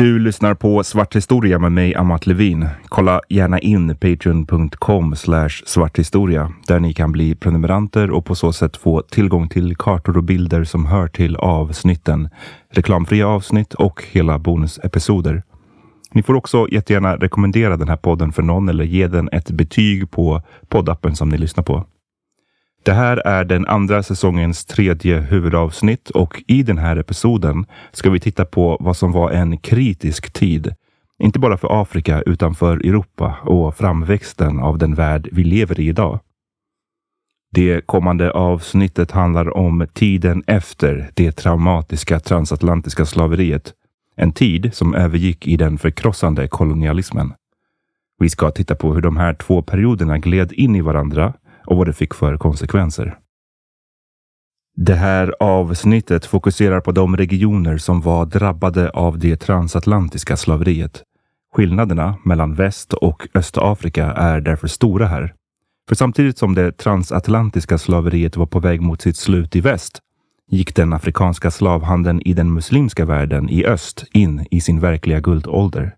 Du lyssnar på Svart historia med mig, Amat Levin. Kolla gärna in patreon.com svarthistoria där ni kan bli prenumeranter och på så sätt få tillgång till kartor och bilder som hör till avsnitten, reklamfria avsnitt och hela bonusepisoder. Ni får också jättegärna rekommendera den här podden för någon eller ge den ett betyg på poddappen som ni lyssnar på. Det här är den andra säsongens tredje huvudavsnitt och i den här episoden ska vi titta på vad som var en kritisk tid. Inte bara för Afrika utan för Europa och framväxten av den värld vi lever i idag. Det kommande avsnittet handlar om tiden efter det traumatiska transatlantiska slaveriet. En tid som övergick i den förkrossande kolonialismen. Vi ska titta på hur de här två perioderna gled in i varandra och vad det fick för konsekvenser. Det här avsnittet fokuserar på de regioner som var drabbade av det transatlantiska slaveriet. Skillnaderna mellan Väst och Östafrika är därför stora här. För samtidigt som det transatlantiska slaveriet var på väg mot sitt slut i väst gick den afrikanska slavhandeln i den muslimska världen i öst in i sin verkliga guldålder.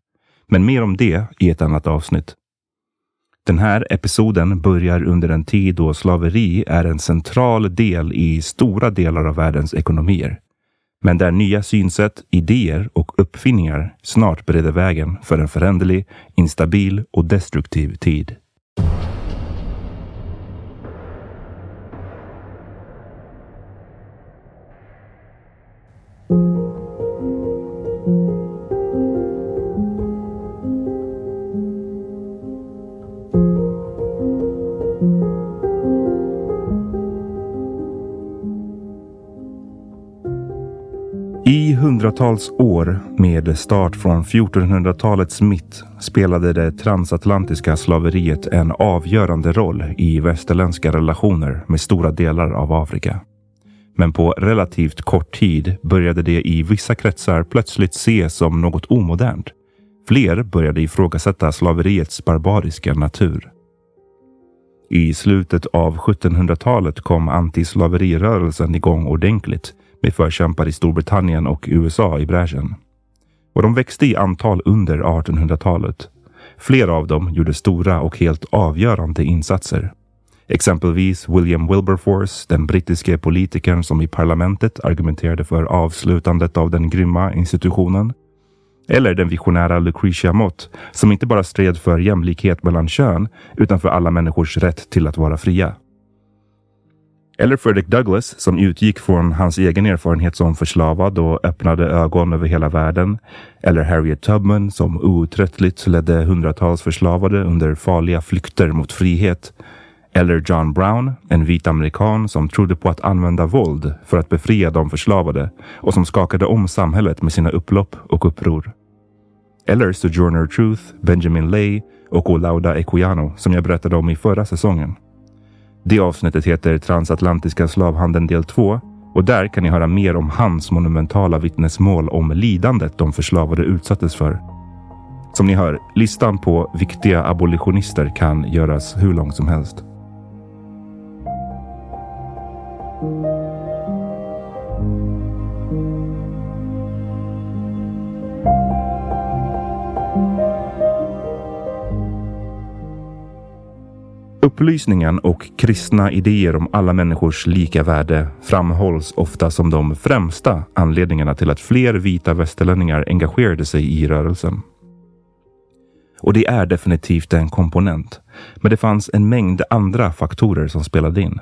Men mer om det i ett annat avsnitt. Den här episoden börjar under en tid då slaveri är en central del i stora delar av världens ekonomier. Men där nya synsätt, idéer och uppfinningar snart bereder vägen för en föränderlig, instabil och destruktiv tid. Hundratals år med start från 1400-talets mitt spelade det transatlantiska slaveriet en avgörande roll i västerländska relationer med stora delar av Afrika. Men på relativt kort tid började det i vissa kretsar plötsligt ses som något omodernt. Fler började ifrågasätta slaveriets barbariska natur. I slutet av 1700-talet kom antislaverirörelsen igång ordentligt med förkämpar i Storbritannien och USA i bräschen. Och de växte i antal under 1800-talet. Flera av dem gjorde stora och helt avgörande insatser. Exempelvis William Wilberforce, den brittiske politikern som i parlamentet argumenterade för avslutandet av den grymma institutionen. Eller den visionära Lucretia Mott som inte bara stred för jämlikhet mellan kön utan för alla människors rätt till att vara fria. Eller Frederick Douglass som utgick från hans egen erfarenhet som förslavad och öppnade ögon över hela världen. Eller Harriet Tubman som outtröttligt ledde hundratals förslavade under farliga flykter mot frihet. Eller John Brown, en vit amerikan som trodde på att använda våld för att befria de förslavade och som skakade om samhället med sina upplopp och uppror. eller Sojourner Truth, Benjamin Lay och Olauda Equiano som jag berättade om i förra säsongen. Det avsnittet heter Transatlantiska slavhandeln del 2 och där kan ni höra mer om hans monumentala vittnesmål om lidandet de förslavade utsattes för. Som ni hör, listan på viktiga abolitionister kan göras hur lång som helst. Upplysningen och kristna idéer om alla människors lika värde framhålls ofta som de främsta anledningarna till att fler vita västerlänningar engagerade sig i rörelsen. Och det är definitivt en komponent. Men det fanns en mängd andra faktorer som spelade in.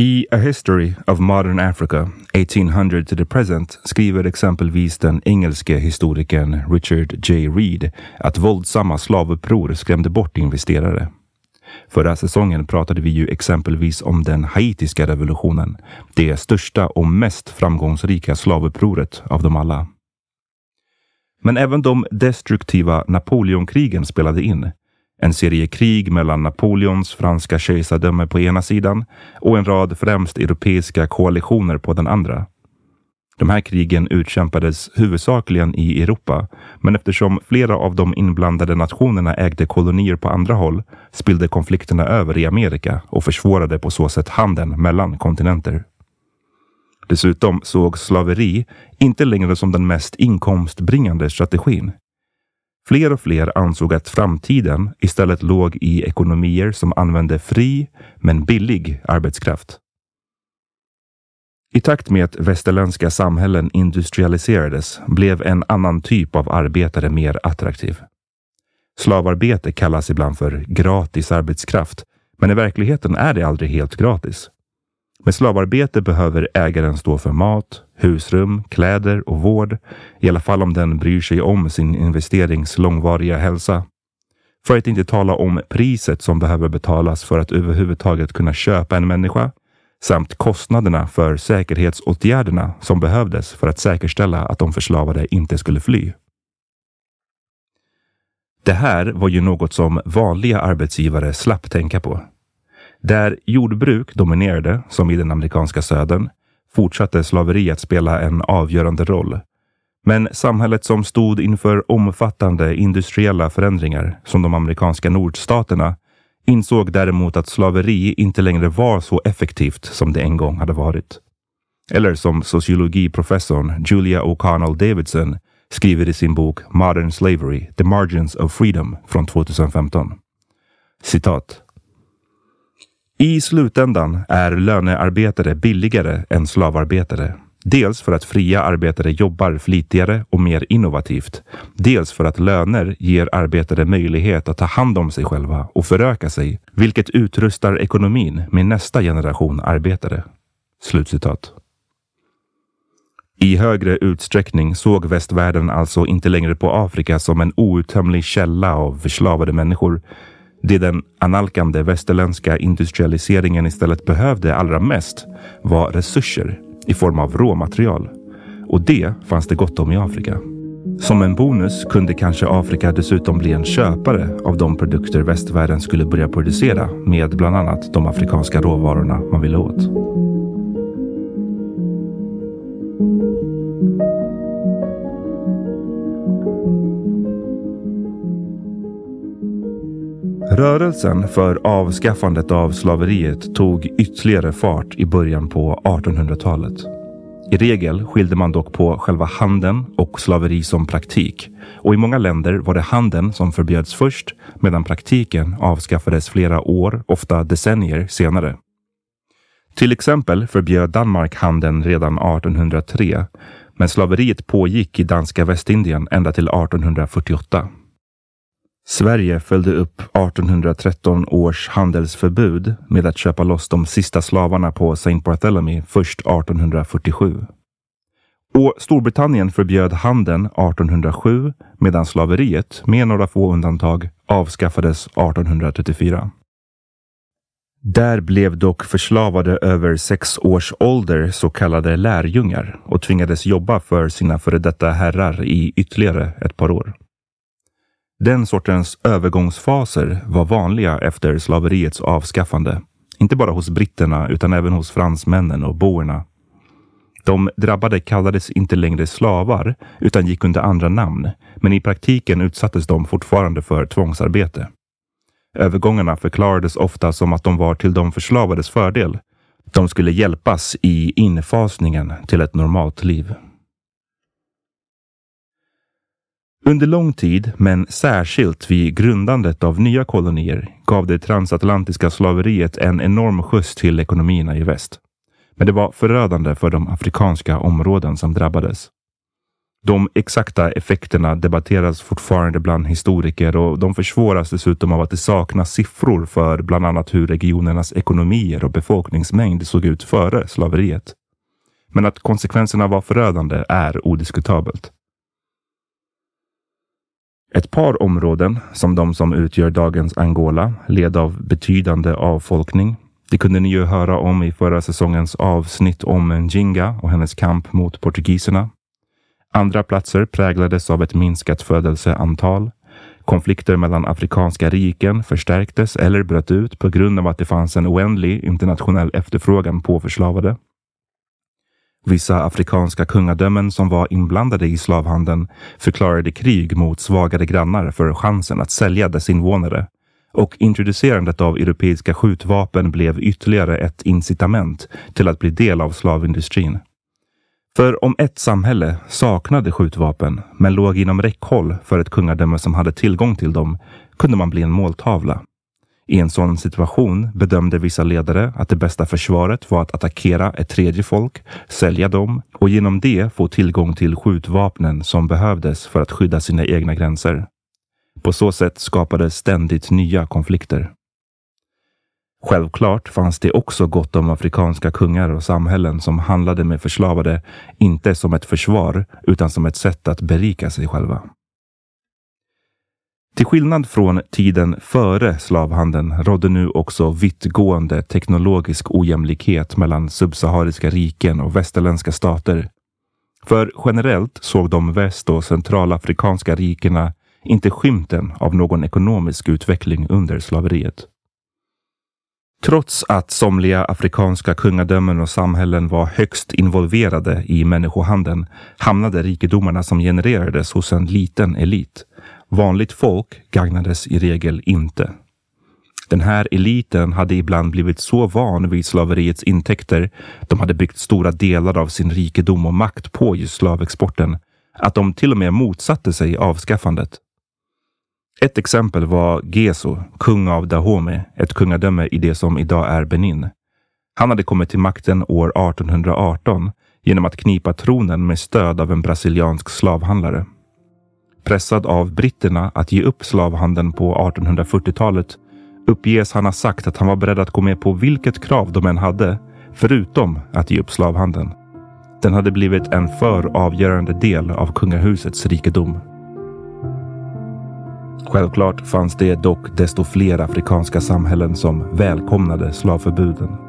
I A History of Modern Africa 1800 to the Present skriver exempelvis den engelske historikern Richard J. Reed att våldsamma slavuppror skrämde bort investerare. Förra säsongen pratade vi ju exempelvis om den haitiska revolutionen, det största och mest framgångsrika slavupproret av dem alla. Men även de destruktiva Napoleonkrigen spelade in. En serie krig mellan Napoleons franska kejsardöme på ena sidan och en rad främst europeiska koalitioner på den andra. De här krigen utkämpades huvudsakligen i Europa, men eftersom flera av de inblandade nationerna ägde kolonier på andra håll spillde konflikterna över i Amerika och försvårade på så sätt handeln mellan kontinenter. Dessutom såg slaveri inte längre som den mest inkomstbringande strategin. Fler och fler ansåg att framtiden istället låg i ekonomier som använde fri men billig arbetskraft. I takt med att västerländska samhällen industrialiserades blev en annan typ av arbetare mer attraktiv. Slavarbete kallas ibland för gratis arbetskraft, men i verkligheten är det aldrig helt gratis. Med slavarbete behöver ägaren stå för mat, husrum, kläder och vård, i alla fall om den bryr sig om sin investerings långvariga hälsa. För att inte tala om priset som behöver betalas för att överhuvudtaget kunna köpa en människa samt kostnaderna för säkerhetsåtgärderna som behövdes för att säkerställa att de förslavade inte skulle fly. Det här var ju något som vanliga arbetsgivare slapp tänka på. Där jordbruk dominerade, som i den amerikanska södern, fortsatte slaveri att spela en avgörande roll. Men samhället som stod inför omfattande industriella förändringar, som de amerikanska nordstaterna, insåg däremot att slaveri inte längre var så effektivt som det en gång hade varit. Eller som sociologiprofessorn Julia O'Connell Davidson skriver i sin bok Modern Slavery, The Margins of Freedom från 2015. Citat. I slutändan är lönearbetare billigare än slavarbetare. Dels för att fria arbetare jobbar flitigare och mer innovativt. Dels för att löner ger arbetare möjlighet att ta hand om sig själva och föröka sig, vilket utrustar ekonomin med nästa generation arbetare. Slutcitat. I högre utsträckning såg västvärlden alltså inte längre på Afrika som en outtömlig källa av förslavade människor det den analkande västerländska industrialiseringen istället behövde allra mest var resurser i form av råmaterial. Och det fanns det gott om i Afrika. Som en bonus kunde kanske Afrika dessutom bli en köpare av de produkter västvärlden skulle börja producera med bland annat de afrikanska råvarorna man ville åt. Rörelsen för avskaffandet av slaveriet tog ytterligare fart i början på 1800-talet. I regel skilde man dock på själva handeln och slaveri som praktik. Och i många länder var det handeln som förbjöds först medan praktiken avskaffades flera år, ofta decennier senare. Till exempel förbjöd Danmark handeln redan 1803, men slaveriet pågick i danska Västindien ända till 1848. Sverige följde upp 1813 års handelsförbud med att köpa loss de sista slavarna på St. Barthélemy först 1847. Och Storbritannien förbjöd handeln 1807 medan slaveriet, med några få undantag, avskaffades 1834. Där blev dock förslavade över sex års ålder så kallade lärjungar och tvingades jobba för sina före detta herrar i ytterligare ett par år. Den sortens övergångsfaser var vanliga efter slaveriets avskaffande. Inte bara hos britterna utan även hos fransmännen och boerna. De drabbade kallades inte längre slavar utan gick under andra namn, men i praktiken utsattes de fortfarande för tvångsarbete. Övergångarna förklarades ofta som att de var till de förslavades fördel. De skulle hjälpas i infasningen till ett normalt liv. Under lång tid, men särskilt vid grundandet av nya kolonier, gav det transatlantiska slaveriet en enorm skjuts till ekonomierna i väst. Men det var förödande för de afrikanska områden som drabbades. De exakta effekterna debatteras fortfarande bland historiker och de försvåras dessutom av att det saknas siffror för bland annat hur regionernas ekonomier och befolkningsmängd såg ut före slaveriet. Men att konsekvenserna var förödande är odiskutabelt. Ett par områden, som de som utgör dagens Angola, led av betydande avfolkning. Det kunde ni ju höra om i förra säsongens avsnitt om Njinga och hennes kamp mot portugiserna. Andra platser präglades av ett minskat födelseantal. Konflikter mellan afrikanska riken förstärktes eller bröt ut på grund av att det fanns en oändlig internationell efterfrågan på förslavade. Vissa afrikanska kungadömen som var inblandade i slavhandeln förklarade krig mot svagare grannar för chansen att sälja dess invånare. Och introducerandet av europeiska skjutvapen blev ytterligare ett incitament till att bli del av slavindustrin. För om ett samhälle saknade skjutvapen, men låg inom räckhåll för ett kungadöme som hade tillgång till dem, kunde man bli en måltavla. I en sån situation bedömde vissa ledare att det bästa försvaret var att attackera ett tredje folk, sälja dem och genom det få tillgång till skjutvapnen som behövdes för att skydda sina egna gränser. På så sätt skapades ständigt nya konflikter. Självklart fanns det också gott om afrikanska kungar och samhällen som handlade med förslavade, inte som ett försvar, utan som ett sätt att berika sig själva. Till skillnad från tiden före slavhandeln rådde nu också vittgående teknologisk ojämlikhet mellan subsahariska riken och västerländska stater. För generellt såg de väst och centralafrikanska rikena inte skymten av någon ekonomisk utveckling under slaveriet. Trots att somliga afrikanska kungadömen och samhällen var högst involverade i människohandeln hamnade rikedomarna som genererades hos en liten elit. Vanligt folk gagnades i regel inte. Den här eliten hade ibland blivit så van vid slaveriets intäkter, de hade byggt stora delar av sin rikedom och makt på just slavexporten, att de till och med motsatte sig avskaffandet. Ett exempel var Geso, kung av Dahomey, ett kungadöme i det som idag är Benin. Han hade kommit till makten år 1818 genom att knipa tronen med stöd av en brasiliansk slavhandlare. Pressad av britterna att ge upp slavhandeln på 1840-talet uppges han ha sagt att han var beredd att gå med på vilket krav de än hade, förutom att ge upp slavhandeln. Den hade blivit en för avgörande del av kungahusets rikedom. Självklart fanns det dock desto fler afrikanska samhällen som välkomnade slavförbuden.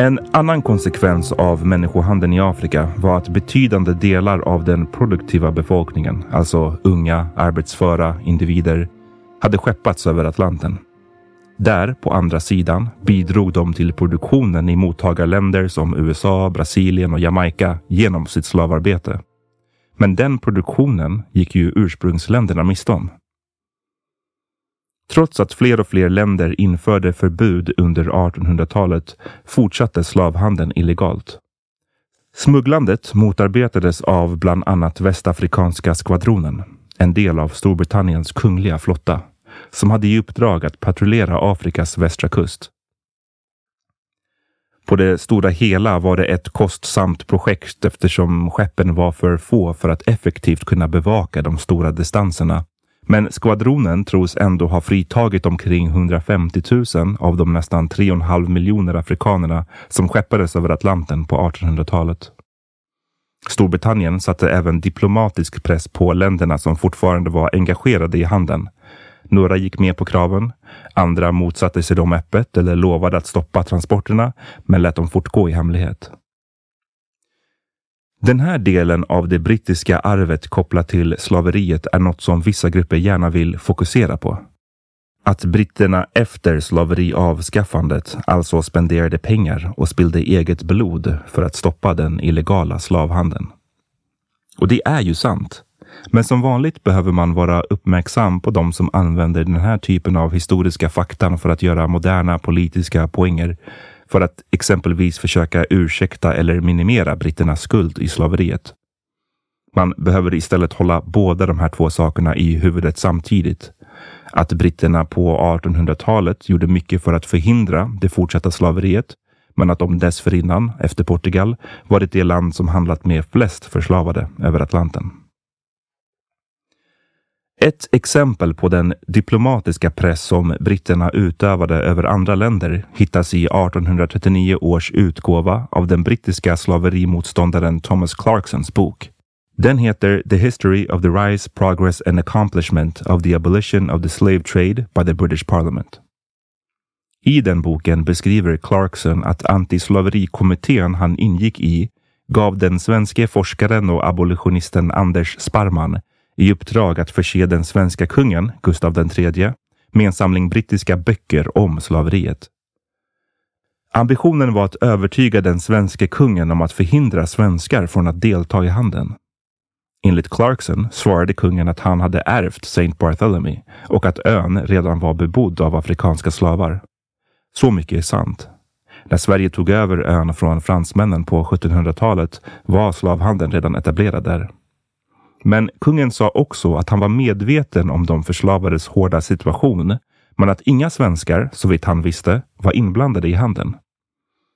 En annan konsekvens av människohandeln i Afrika var att betydande delar av den produktiva befolkningen, alltså unga, arbetsföra individer, hade skeppats över Atlanten. Där, på andra sidan, bidrog de till produktionen i mottagarländer som USA, Brasilien och Jamaica genom sitt slavarbete. Men den produktionen gick ju ursprungsländerna miste om. Trots att fler och fler länder införde förbud under 1800-talet fortsatte slavhandeln illegalt. Smugglandet motarbetades av bland annat Västafrikanska skvadronen, en del av Storbritanniens kungliga flotta, som hade i uppdrag att patrullera Afrikas västra kust. På det stora hela var det ett kostsamt projekt eftersom skeppen var för få för att effektivt kunna bevaka de stora distanserna. Men skvadronen tros ändå ha fritagit omkring 150 000 av de nästan 3,5 miljoner afrikanerna som skeppades över Atlanten på 1800-talet. Storbritannien satte även diplomatisk press på länderna som fortfarande var engagerade i handeln. Några gick med på kraven. Andra motsatte sig dem öppet eller lovade att stoppa transporterna, men lät dem fortgå i hemlighet. Den här delen av det brittiska arvet kopplat till slaveriet är något som vissa grupper gärna vill fokusera på. Att britterna efter slaveriavskaffandet alltså spenderade pengar och spillde eget blod för att stoppa den illegala slavhandeln. Och det är ju sant. Men som vanligt behöver man vara uppmärksam på de som använder den här typen av historiska fakta för att göra moderna politiska poänger för att exempelvis försöka ursäkta eller minimera britternas skuld i slaveriet. Man behöver istället hålla båda de här två sakerna i huvudet samtidigt. Att britterna på 1800-talet gjorde mycket för att förhindra det fortsatta slaveriet, men att de dessförinnan, efter Portugal, varit det land som handlat med flest förslavade över Atlanten. Ett exempel på den diplomatiska press som britterna utövade över andra länder hittas i 1839 års utgåva av den brittiska slaverimotståndaren Thomas Clarksons bok. Den heter The History of the Rise, Progress and Accomplishment of the Abolition of the Slave Trade by the British Parliament. I den boken beskriver Clarkson att antislaverikommittén han ingick i gav den svenske forskaren och abolitionisten Anders Sparman i uppdrag att förse den svenska kungen, Gustav III, med en samling brittiska böcker om slaveriet. Ambitionen var att övertyga den svenska kungen om att förhindra svenskar från att delta i handeln. Enligt Clarkson svarade kungen att han hade ärvt St. Bartholomew och att ön redan var bebodd av afrikanska slavar. Så mycket är sant. När Sverige tog över ön från fransmännen på 1700-talet var slavhandeln redan etablerad där. Men kungen sa också att han var medveten om de förslavades hårda situation, men att inga svenskar, så vitt han visste, var inblandade i handeln.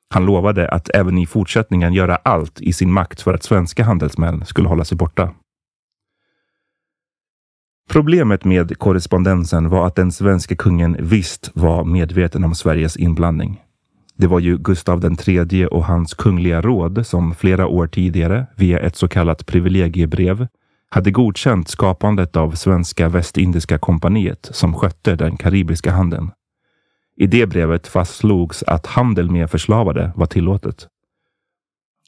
Han lovade att även i fortsättningen göra allt i sin makt för att svenska handelsmän skulle hålla sig borta. Problemet med korrespondensen var att den svenska kungen visst var medveten om Sveriges inblandning. Det var ju Gustav III och hans kungliga råd som flera år tidigare via ett så kallat privilegiebrev hade godkänt skapandet av Svenska Västindiska kompaniet som skötte den karibiska handeln. I det brevet fastslogs att handel med förslavade var tillåtet.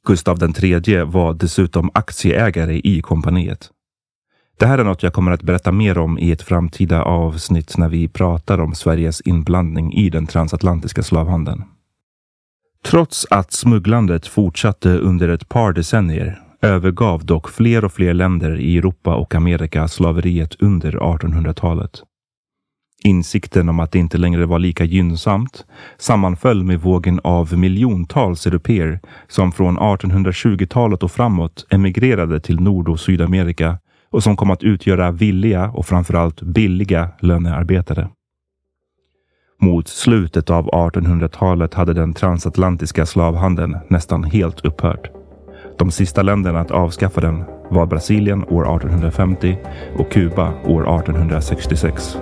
Gustav III var dessutom aktieägare i kompaniet. Det här är något jag kommer att berätta mer om i ett framtida avsnitt när vi pratar om Sveriges inblandning i den transatlantiska slavhandeln. Trots att smugglandet fortsatte under ett par decennier övergav dock fler och fler länder i Europa och Amerika slaveriet under 1800-talet. Insikten om att det inte längre var lika gynnsamt sammanföll med vågen av miljontals europeer som från 1820-talet och framåt emigrerade till Nord och Sydamerika och som kom att utgöra villiga och framförallt billiga lönearbetare. Mot slutet av 1800-talet hade den transatlantiska slavhandeln nästan helt upphört. De sista länderna att avskaffa den var Brasilien år 1850 och Kuba år 1866.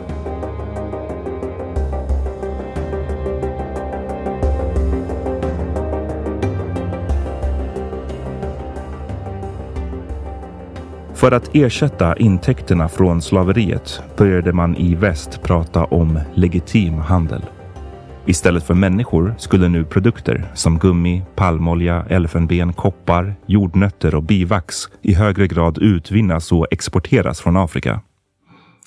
För att ersätta intäkterna från slaveriet började man i väst prata om legitim handel. Istället för människor skulle nu produkter som gummi, palmolja, elfenben, koppar, jordnötter och bivax i högre grad utvinnas och exporteras från Afrika.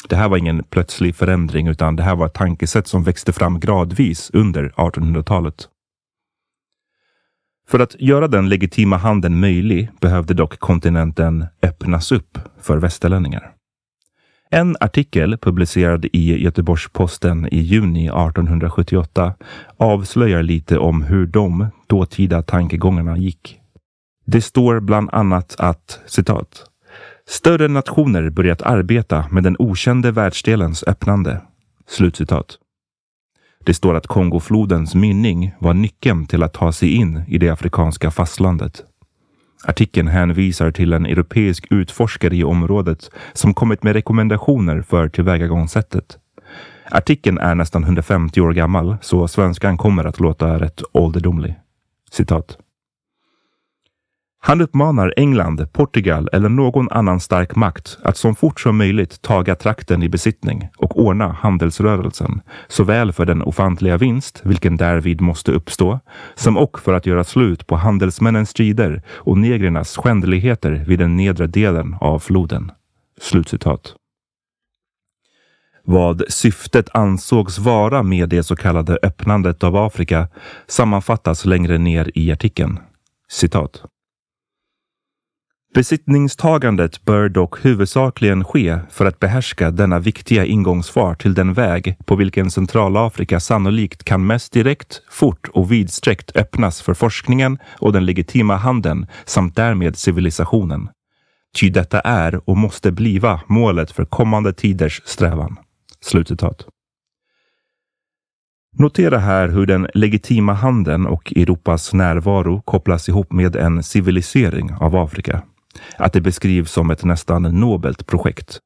Det här var ingen plötslig förändring utan det här var ett tankesätt som växte fram gradvis under 1800-talet. För att göra den legitima handeln möjlig behövde dock kontinenten öppnas upp för västerlänningar. En artikel publicerad i Göteborgs-Posten i juni 1878 avslöjar lite om hur de dåtida tankegångarna gick. Det står bland annat att citat. Större nationer börjat arbeta med den okände världsdelens öppnande. Slutcitat. Det står att Kongoflodens mynning var nyckeln till att ta sig in i det afrikanska fastlandet. Artikeln hänvisar till en europeisk utforskare i området som kommit med rekommendationer för tillvägagångssättet. Artikeln är nästan 150 år gammal, så svenskan kommer att låta rätt ålderdomlig. Citat. Han uppmanar England, Portugal eller någon annan stark makt att som fort som möjligt taga trakten i besittning och ordna handelsrörelsen, såväl för den ofantliga vinst, vilken därvid måste uppstå, som och för att göra slut på handelsmännens strider och negrernas skändligheter vid den nedre delen av floden. Slutcitat. Vad syftet ansågs vara med det så kallade öppnandet av Afrika sammanfattas längre ner i artikeln. Citat. Besittningstagandet bör dock huvudsakligen ske för att behärska denna viktiga ingångsfart till den väg på vilken Centralafrika sannolikt kan mest direkt, fort och vidsträckt öppnas för forskningen och den legitima handeln samt därmed civilisationen. Ty detta är och måste bliva målet för kommande tiders strävan. Slutcitat. Notera här hur den legitima handeln och Europas närvaro kopplas ihop med en civilisering av Afrika att det beskrivs som ett nästan nobelt projekt.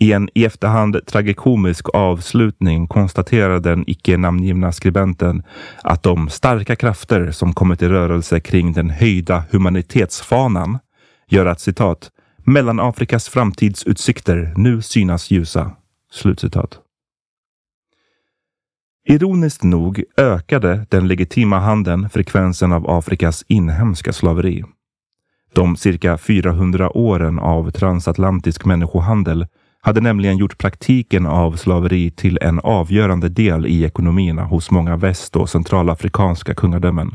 I en i efterhand tragikomisk avslutning konstaterar den icke namngivna skribenten att de starka krafter som kommit i rörelse kring den höjda humanitetsfanan gör att citat Mellanafrikas framtidsutsikter nu synas ljusa. Slutcitat. Ironiskt nog ökade den legitima handeln frekvensen av Afrikas inhemska slaveri. De cirka 400 åren av transatlantisk människohandel hade nämligen gjort praktiken av slaveri till en avgörande del i ekonomierna hos många väst och centralafrikanska kungadömen.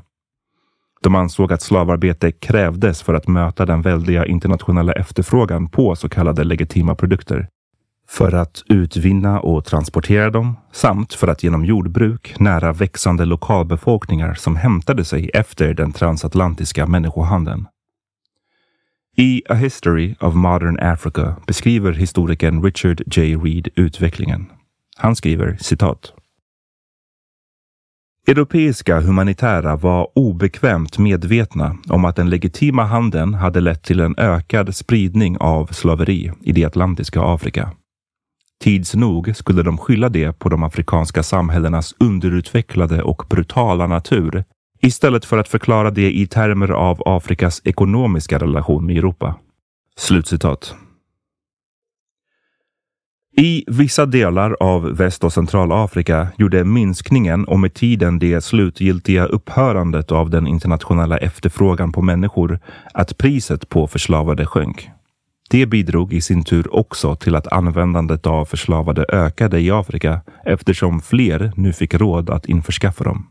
De ansåg att slavarbete krävdes för att möta den väldiga internationella efterfrågan på så kallade legitima produkter. För att utvinna och transportera dem samt för att genom jordbruk nära växande lokalbefolkningar som hämtade sig efter den transatlantiska människohandeln. I A History of Modern Africa beskriver historikern Richard J. Reed utvecklingen. Han skriver citat. Europeiska humanitära var obekvämt medvetna om att den legitima handeln hade lett till en ökad spridning av slaveri i det atlantiska Afrika. Tids nog skulle de skylla det på de afrikanska samhällenas underutvecklade och brutala natur istället för att förklara det i termer av Afrikas ekonomiska relation med Europa. Slutcitat. I vissa delar av Väst och Centralafrika gjorde minskningen och med tiden det slutgiltiga upphörandet av den internationella efterfrågan på människor att priset på förslavade sjönk. Det bidrog i sin tur också till att användandet av förslavade ökade i Afrika eftersom fler nu fick råd att införskaffa dem.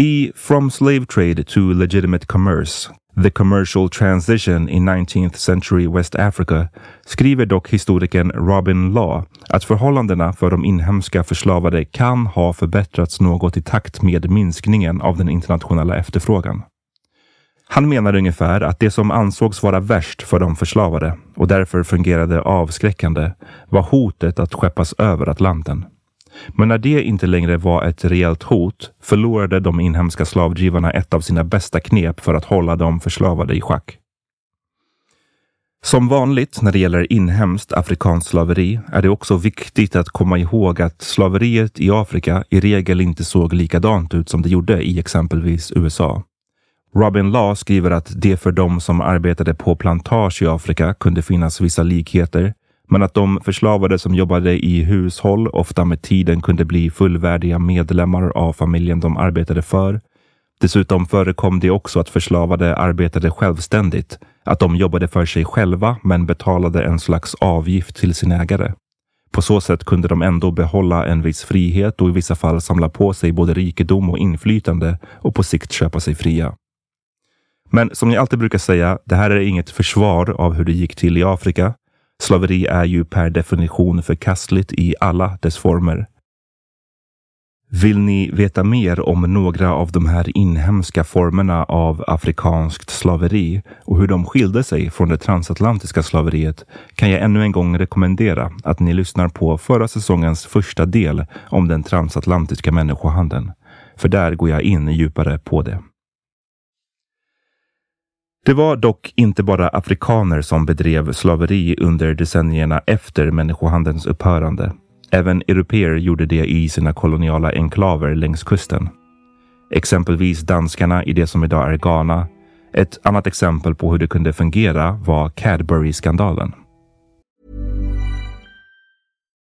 I From Slave Trade to Legitimate Commerce The Commercial Transition in 19th Century West Africa skriver dock historikern Robin Law att förhållandena för de inhemska förslavade kan ha förbättrats något i takt med minskningen av den internationella efterfrågan. Han menar ungefär att det som ansågs vara värst för de förslavade och därför fungerade avskräckande var hotet att skeppas över Atlanten. Men när det inte längre var ett reellt hot förlorade de inhemska slavdrivarna ett av sina bästa knep för att hålla de förslavade i schack. Som vanligt när det gäller inhemskt afrikanskt slaveri är det också viktigt att komma ihåg att slaveriet i Afrika i regel inte såg likadant ut som det gjorde i exempelvis USA. Robin Law skriver att det för de som arbetade på plantage i Afrika kunde finnas vissa likheter, men att de förslavade som jobbade i hushåll ofta med tiden kunde bli fullvärdiga medlemmar av familjen de arbetade för. Dessutom förekom det också att förslavade arbetade självständigt, att de jobbade för sig själva men betalade en slags avgift till sin ägare. På så sätt kunde de ändå behålla en viss frihet och i vissa fall samla på sig både rikedom och inflytande och på sikt köpa sig fria. Men som jag alltid brukar säga, det här är inget försvar av hur det gick till i Afrika. Slaveri är ju per definition förkastligt i alla dess former. Vill ni veta mer om några av de här inhemska formerna av afrikanskt slaveri och hur de skilde sig från det transatlantiska slaveriet kan jag ännu en gång rekommendera att ni lyssnar på förra säsongens första del om den transatlantiska människohandeln. För där går jag in djupare på det. Det var dock inte bara afrikaner som bedrev slaveri under decennierna efter människohandelns upphörande. Även europeer gjorde det i sina koloniala enklaver längs kusten. Exempelvis danskarna i det som idag är Ghana. Ett annat exempel på hur det kunde fungera var Cadbury-skandalen.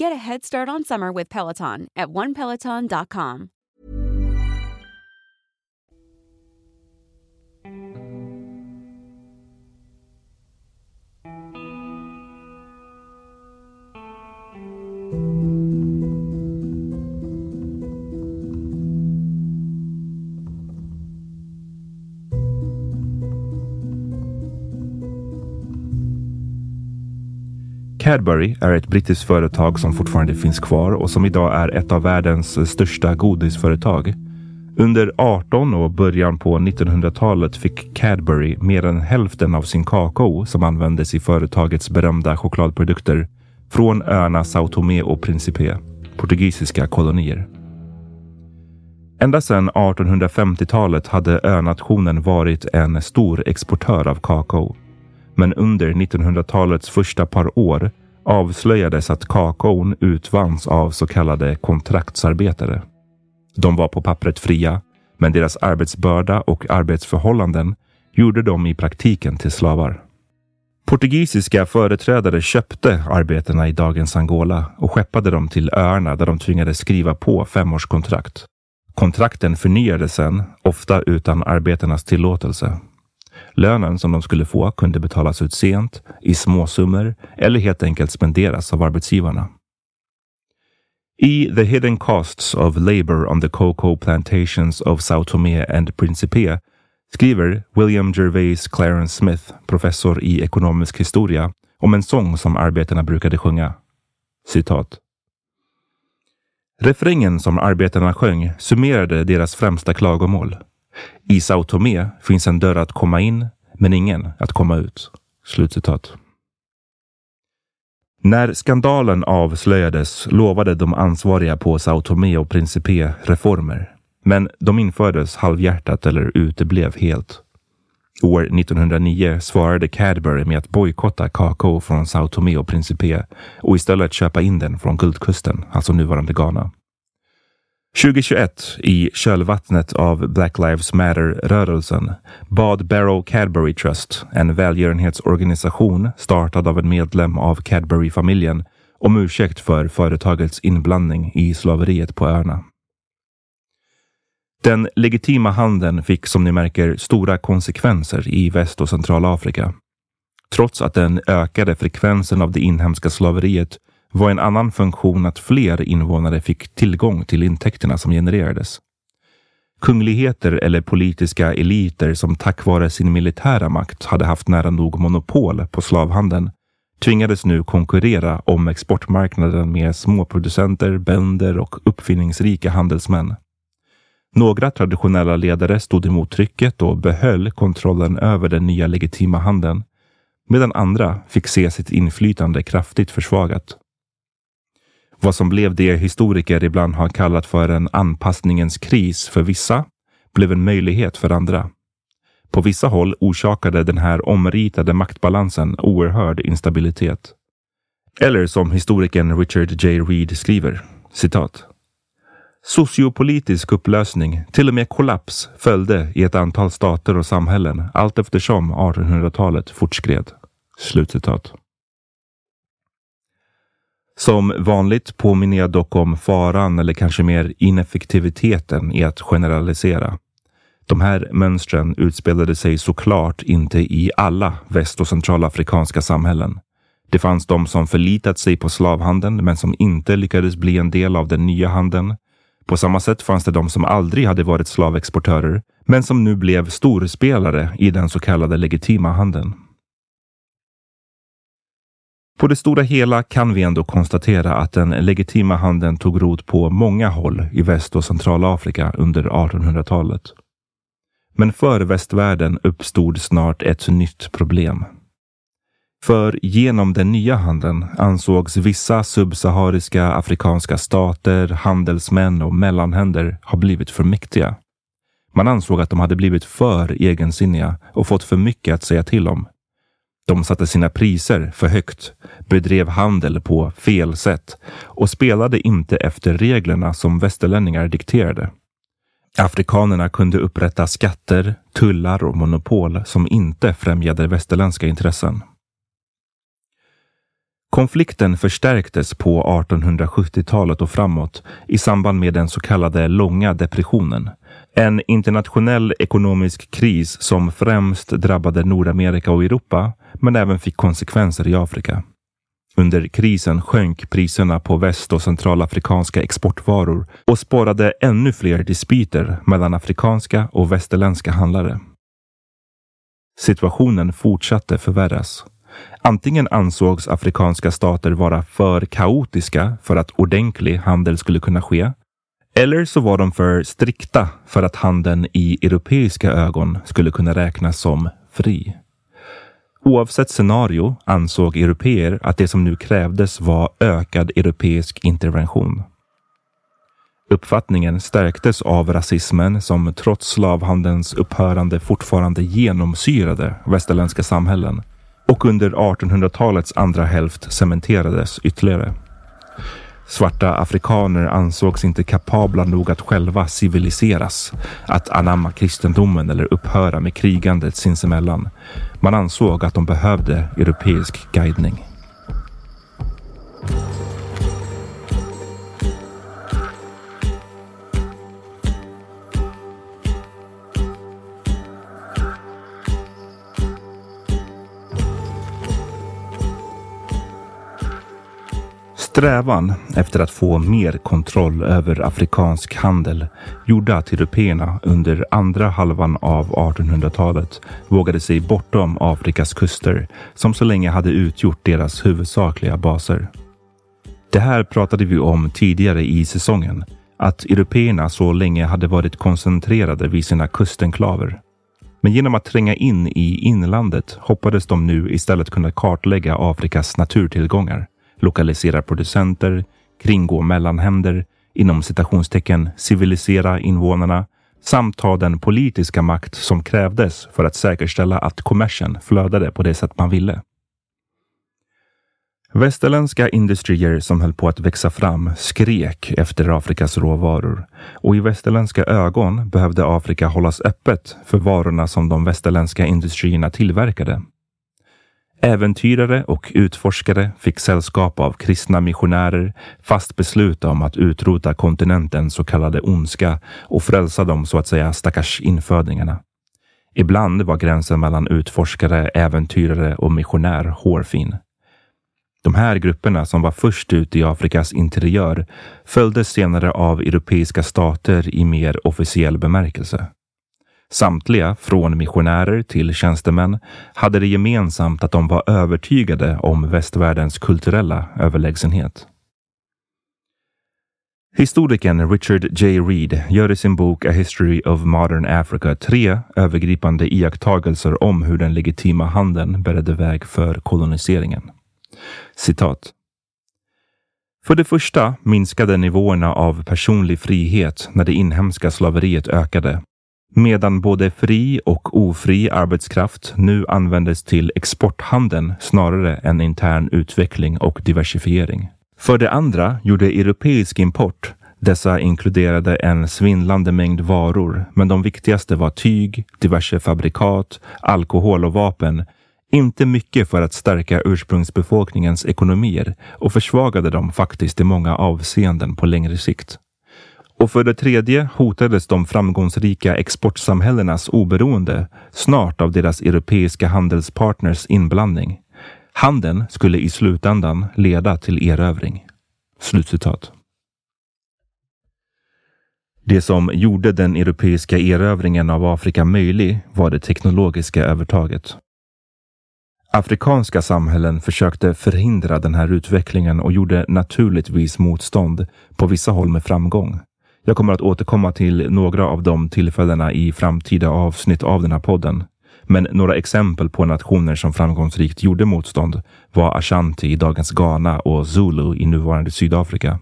Get a head start on summer with Peloton at onepeloton.com. Cadbury är ett brittiskt företag som fortfarande finns kvar och som idag är ett av världens största godisföretag. Under 18 och början på 1900-talet fick Cadbury mer än hälften av sin kakao som användes i företagets berömda chokladprodukter från öarna Sao Tomé och Principe, portugisiska kolonier. Ända sedan 1850-talet hade önationen varit en stor exportör av kakao. Men under 1900-talets första par år avslöjades att kakaon utvanns av så kallade kontraktsarbetare. De var på pappret fria, men deras arbetsbörda och arbetsförhållanden gjorde dem i praktiken till slavar. Portugisiska företrädare köpte arbetarna i dagens Angola och skeppade dem till öarna där de tvingades skriva på femårskontrakt. Kontrakten förnyades sen, ofta utan arbetarnas tillåtelse. Lönen som de skulle få kunde betalas ut sent, i småsummor eller helt enkelt spenderas av arbetsgivarna. I The Hidden Costs of Labour on the Cocoa Plantations of Sao Tomé and Principe skriver William Gervais Clarence Smith, professor i ekonomisk historia, om en sång som arbetarna brukade sjunga. Citat. Refrängen som arbetarna sjöng summerade deras främsta klagomål. I Sao Tomé finns en dörr att komma in, men ingen att komma ut. Slutcitat. När skandalen avslöjades lovade de ansvariga på Sao Tomé och Principe reformer. Men de infördes halvhjärtat eller uteblev helt. År 1909 svarade Cadbury med att bojkotta kakao från Sao Tomé och Principe och istället köpa in den från Guldkusten, alltså nuvarande Ghana. 2021, i kölvattnet av Black Lives Matter-rörelsen, bad Barrow Cadbury Trust, en välgörenhetsorganisation startad av en medlem av Cadbury-familjen, om ursäkt för företagets inblandning i slaveriet på öarna. Den legitima handeln fick som ni märker stora konsekvenser i Väst och Centralafrika. Trots att den ökade frekvensen av det inhemska slaveriet var en annan funktion att fler invånare fick tillgång till intäkterna som genererades. Kungligheter eller politiska eliter som tack vare sin militära makt hade haft nära nog monopol på slavhandeln tvingades nu konkurrera om exportmarknaden med småproducenter, bönder och uppfinningsrika handelsmän. Några traditionella ledare stod emot trycket och behöll kontrollen över den nya legitima handeln, medan andra fick se sitt inflytande kraftigt försvagat. Vad som blev det historiker ibland har kallat för en anpassningens kris för vissa blev en möjlighet för andra. På vissa håll orsakade den här omritade maktbalansen oerhörd instabilitet. Eller som historikern Richard J. Reed skriver, citat. Sociopolitisk upplösning, till och med kollaps, följde i ett antal stater och samhällen allt eftersom 1800-talet fortskred. Slutcitat. Som vanligt påminner jag dock om faran eller kanske mer ineffektiviteten i att generalisera. De här mönstren utspelade sig såklart inte i alla väst och centralafrikanska samhällen. Det fanns de som förlitat sig på slavhandeln men som inte lyckades bli en del av den nya handeln. På samma sätt fanns det de som aldrig hade varit slavexportörer men som nu blev storspelare i den så kallade legitima handeln. På det stora hela kan vi ändå konstatera att den legitima handeln tog rot på många håll i Väst och Centralafrika under 1800-talet. Men för västvärlden uppstod snart ett nytt problem. För genom den nya handeln ansågs vissa subsahariska afrikanska stater, handelsmän och mellanhänder ha blivit för mäktiga. Man ansåg att de hade blivit för egensinniga och fått för mycket att säga till om. De satte sina priser för högt, bedrev handel på fel sätt och spelade inte efter reglerna som västerlänningar dikterade. Afrikanerna kunde upprätta skatter, tullar och monopol som inte främjade västerländska intressen. Konflikten förstärktes på 1870-talet och framåt i samband med den så kallade långa depressionen. En internationell ekonomisk kris som främst drabbade Nordamerika och Europa, men även fick konsekvenser i Afrika. Under krisen sjönk priserna på väst och centralafrikanska exportvaror och spårade ännu fler dispyter mellan afrikanska och västerländska handlare. Situationen fortsatte förvärras. Antingen ansågs afrikanska stater vara för kaotiska för att ordentlig handel skulle kunna ske. Eller så var de för strikta för att handeln i europeiska ögon skulle kunna räknas som fri. Oavsett scenario ansåg europeer att det som nu krävdes var ökad europeisk intervention. Uppfattningen stärktes av rasismen som trots slavhandelns upphörande fortfarande genomsyrade västerländska samhällen och under 1800-talets andra hälft cementerades ytterligare. Svarta afrikaner ansågs inte kapabla nog att själva civiliseras, att anamma kristendomen eller upphöra med krigandet sinsemellan. Man ansåg att de behövde europeisk guidning. Strävan efter att få mer kontroll över afrikansk handel gjorde att européerna under andra halvan av 1800-talet vågade sig bortom Afrikas kuster som så länge hade utgjort deras huvudsakliga baser. Det här pratade vi om tidigare i säsongen, att européerna så länge hade varit koncentrerade vid sina kustenklaver. Men genom att tränga in i inlandet hoppades de nu istället kunna kartlägga Afrikas naturtillgångar lokalisera producenter, kringgå mellanhänder, inom citationstecken civilisera invånarna samt ta den politiska makt som krävdes för att säkerställa att kommersen flödade på det sätt man ville. Västerländska industrier som höll på att växa fram skrek efter Afrikas råvaror och i västerländska ögon behövde Afrika hållas öppet för varorna som de västerländska industrierna tillverkade. Äventyrare och utforskare fick sällskap av kristna missionärer fast beslutna om att utrota kontinentens så kallade ondska och frälsa de så att säga stackars infödingarna. Ibland var gränsen mellan utforskare, äventyrare och missionär hårfin. De här grupperna som var först ut i Afrikas interiör följdes senare av europeiska stater i mer officiell bemärkelse. Samtliga, från missionärer till tjänstemän, hade det gemensamt att de var övertygade om västvärldens kulturella överlägsenhet. Historikern Richard J. Reed gör i sin bok A History of Modern Africa tre övergripande iakttagelser om hur den legitima handeln beredde väg för koloniseringen. Citat. För det första minskade nivåerna av personlig frihet när det inhemska slaveriet ökade medan både fri och ofri arbetskraft nu användes till exporthandeln snarare än intern utveckling och diversifiering. För det andra gjorde europeisk import Dessa inkluderade en svindlande mängd varor, men de viktigaste var tyg, diverse fabrikat, alkohol och vapen. Inte mycket för att stärka ursprungsbefolkningens ekonomier och försvagade dem faktiskt i många avseenden på längre sikt. Och för det tredje hotades de framgångsrika exportsamhällenas oberoende snart av deras europeiska handelspartners inblandning. Handeln skulle i slutändan leda till erövring. Slutcitat. Det som gjorde den europeiska erövringen av Afrika möjlig var det teknologiska övertaget. Afrikanska samhällen försökte förhindra den här utvecklingen och gjorde naturligtvis motstånd, på vissa håll med framgång. Jag kommer att återkomma till några av de tillfällena i framtida avsnitt av den här podden. Men några exempel på nationer som framgångsrikt gjorde motstånd var Ashanti i dagens Ghana och Zulu i nuvarande Sydafrika.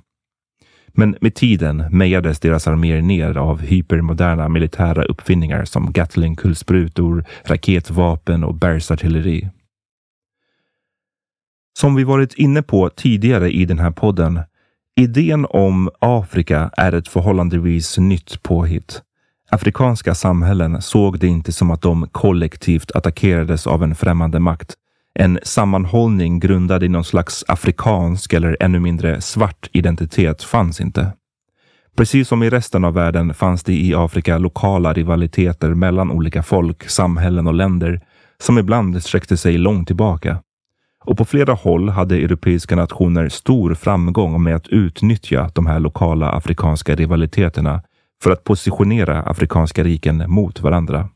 Men med tiden mejades deras arméer ner av hypermoderna militära uppfinningar som Gatling-kulsprutor, raketvapen och bergsartilleri. Som vi varit inne på tidigare i den här podden, idén om Afrika är ett förhållandevis nytt påhitt. Afrikanska samhällen såg det inte som att de kollektivt attackerades av en främmande makt. En sammanhållning grundad i någon slags afrikansk eller ännu mindre svart identitet fanns inte. Precis som i resten av världen fanns det i Afrika lokala rivaliteter mellan olika folk, samhällen och länder som ibland sträckte sig långt tillbaka. Och på flera håll hade europeiska nationer stor framgång med att utnyttja de här lokala afrikanska rivaliteterna för att positionera afrikanska riken mot varandra.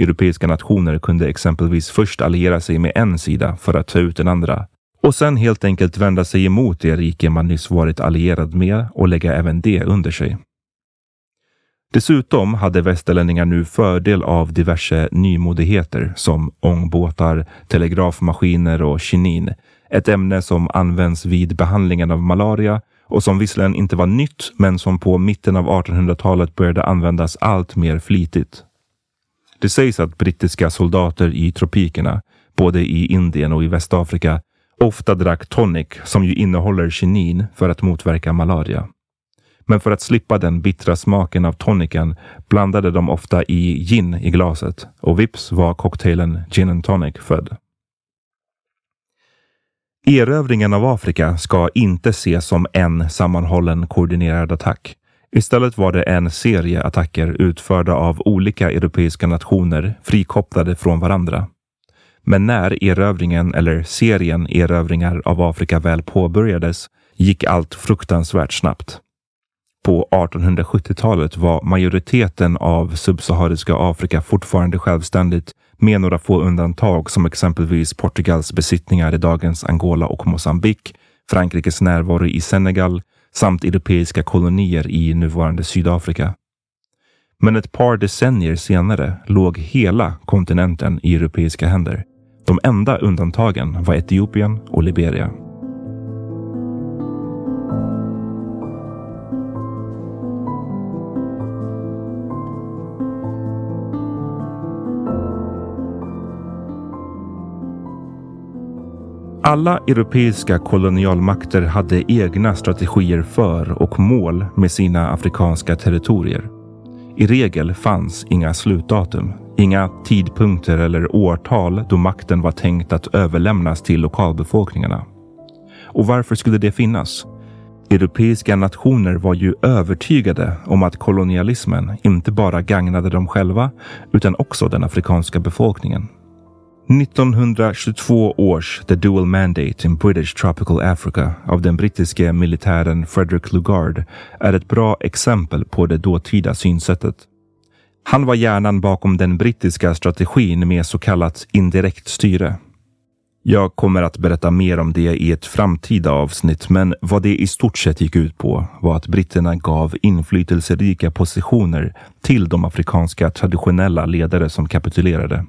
Europeiska nationer kunde exempelvis först alliera sig med en sida för att ta ut den andra och sen helt enkelt vända sig emot det rike man nyss varit allierad med och lägga även det under sig. Dessutom hade västerlänningar nu fördel av diverse nymodigheter som ångbåtar, telegrafmaskiner och kinin. Ett ämne som används vid behandlingen av malaria och som visserligen inte var nytt, men som på mitten av 1800-talet började användas allt mer flitigt. Det sägs att brittiska soldater i tropikerna, både i Indien och i Västafrika, ofta drack tonic som ju innehåller kinin för att motverka malaria. Men för att slippa den bittra smaken av tonicen blandade de ofta i gin i glaset och vips var cocktailen gin and tonic född. Erövringen av Afrika ska inte ses som en sammanhållen koordinerad attack. Istället var det en serie attacker utförda av olika europeiska nationer frikopplade från varandra. Men när erövringen eller serien erövringar av Afrika väl påbörjades gick allt fruktansvärt snabbt. På 1870-talet var majoriteten av subsahariska Afrika fortfarande självständigt med några få undantag som exempelvis Portugals besittningar i dagens Angola och Mosambik, Frankrikes närvaro i Senegal samt europeiska kolonier i nuvarande Sydafrika. Men ett par decennier senare låg hela kontinenten i europeiska händer. De enda undantagen var Etiopien och Liberia. Alla europeiska kolonialmakter hade egna strategier för och mål med sina afrikanska territorier. I regel fanns inga slutdatum, inga tidpunkter eller årtal då makten var tänkt att överlämnas till lokalbefolkningarna. Och varför skulle det finnas? Europeiska nationer var ju övertygade om att kolonialismen inte bara gagnade dem själva utan också den afrikanska befolkningen. 1922 års The Dual Mandate in British Tropical Africa av den brittiske militären Frederick Lugard är ett bra exempel på det dåtida synsättet. Han var hjärnan bakom den brittiska strategin med så kallat indirekt styre. Jag kommer att berätta mer om det i ett framtida avsnitt, men vad det i stort sett gick ut på var att britterna gav inflytelserika positioner till de afrikanska traditionella ledare som kapitulerade.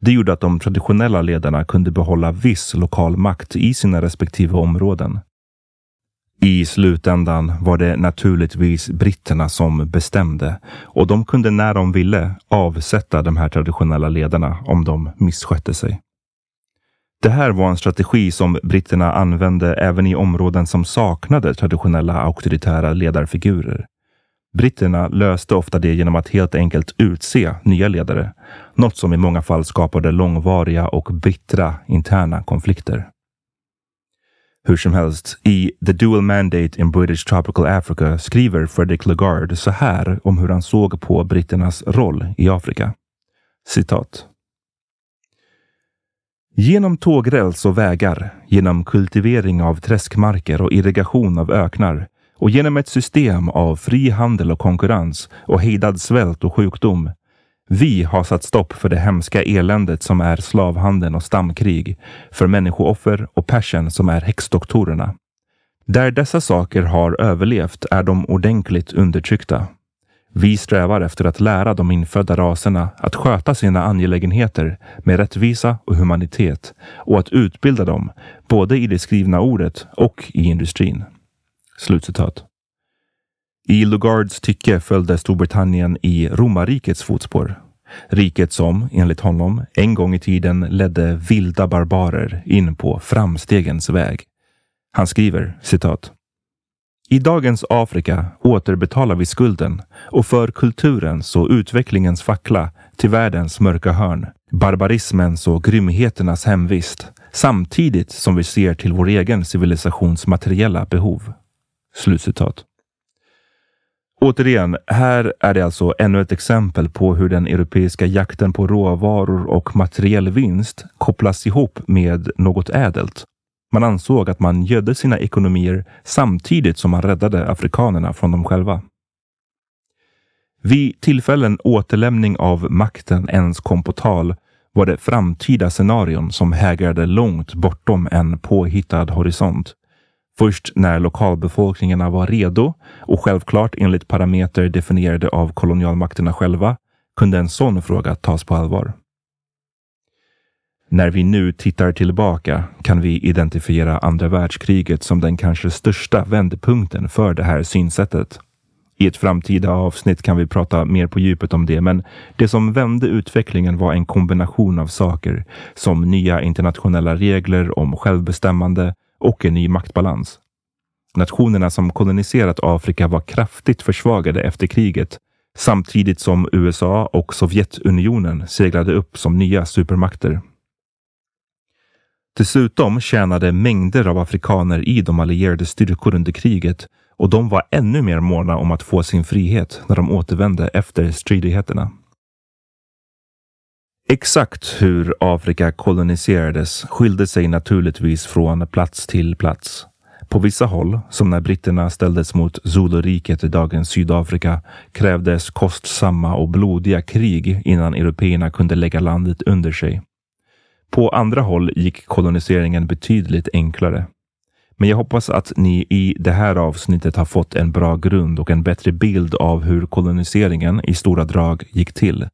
Det gjorde att de traditionella ledarna kunde behålla viss lokal makt i sina respektive områden. I slutändan var det naturligtvis britterna som bestämde och de kunde när de ville avsätta de här traditionella ledarna om de misskötte sig. Det här var en strategi som britterna använde även i områden som saknade traditionella auktoritära ledarfigurer. Britterna löste ofta det genom att helt enkelt utse nya ledare, något som i många fall skapade långvariga och bittra interna konflikter. Hur som helst, i The Dual Mandate in British Tropical Africa skriver Frederick Lagarde så här om hur han såg på britternas roll i Afrika. Citat. Genom tågräls och vägar, genom kultivering av träskmarker och irrigation av öknar och genom ett system av fri handel och konkurrens och hejdad svält och sjukdom. Vi har satt stopp för det hemska eländet som är slavhandeln och stamkrig, för människooffer och persen som är häxdoktorerna. Där dessa saker har överlevt är de ordentligt undertryckta. Vi strävar efter att lära de infödda raserna att sköta sina angelägenheter med rättvisa och humanitet och att utbilda dem både i det skrivna ordet och i industrin. Slutcitat. I Lugards tycke följde Storbritannien i romarrikets fotspår. Riket som, enligt honom, en gång i tiden ledde vilda barbarer in på framstegens väg. Han skriver citat. I dagens Afrika återbetalar vi skulden och för kulturens och utvecklingens fackla till världens mörka hörn, barbarismens och grymheternas hemvist, samtidigt som vi ser till vår egen civilisations materiella behov. Slutcitat. Återigen, här är det alltså ännu ett exempel på hur den europeiska jakten på råvaror och materiell vinst kopplas ihop med något ädelt. Man ansåg att man gödde sina ekonomier samtidigt som man räddade afrikanerna från dem själva. Vid tillfällen återlämning av makten ens kom på tal var det framtida scenarion som hägrade långt bortom en påhittad horisont. Först när lokalbefolkningarna var redo och självklart enligt parametrar definierade av kolonialmakterna själva kunde en sån fråga tas på allvar. När vi nu tittar tillbaka kan vi identifiera andra världskriget som den kanske största vändpunkten för det här synsättet. I ett framtida avsnitt kan vi prata mer på djupet om det, men det som vände utvecklingen var en kombination av saker som nya internationella regler om självbestämmande och en ny maktbalans. Nationerna som koloniserat Afrika var kraftigt försvagade efter kriget samtidigt som USA och Sovjetunionen seglade upp som nya supermakter. Dessutom tjänade mängder av afrikaner i de allierade styrkor under kriget och de var ännu mer måna om att få sin frihet när de återvände efter stridigheterna. Exakt hur Afrika koloniserades skilde sig naturligtvis från plats till plats. På vissa håll, som när britterna ställdes mot Zuluriket i dagens Sydafrika, krävdes kostsamma och blodiga krig innan européerna kunde lägga landet under sig. På andra håll gick koloniseringen betydligt enklare. Men jag hoppas att ni i det här avsnittet har fått en bra grund och en bättre bild av hur koloniseringen i stora drag gick till.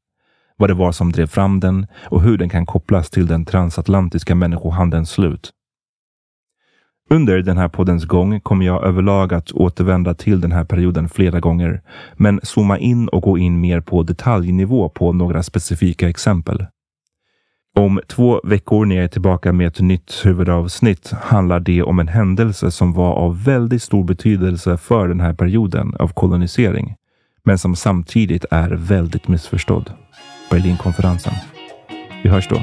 Vad det var som drev fram den och hur den kan kopplas till den transatlantiska människohandelns slut. Under den här poddens gång kommer jag överlag att återvända till den här perioden flera gånger, men zooma in och gå in mer på detaljnivå på några specifika exempel. Om två veckor när jag är tillbaka med ett nytt huvudavsnitt handlar det om en händelse som var av väldigt stor betydelse för den här perioden av kolonisering, men som samtidigt är väldigt missförstådd. Berlinkonferensen. Vi hörs då.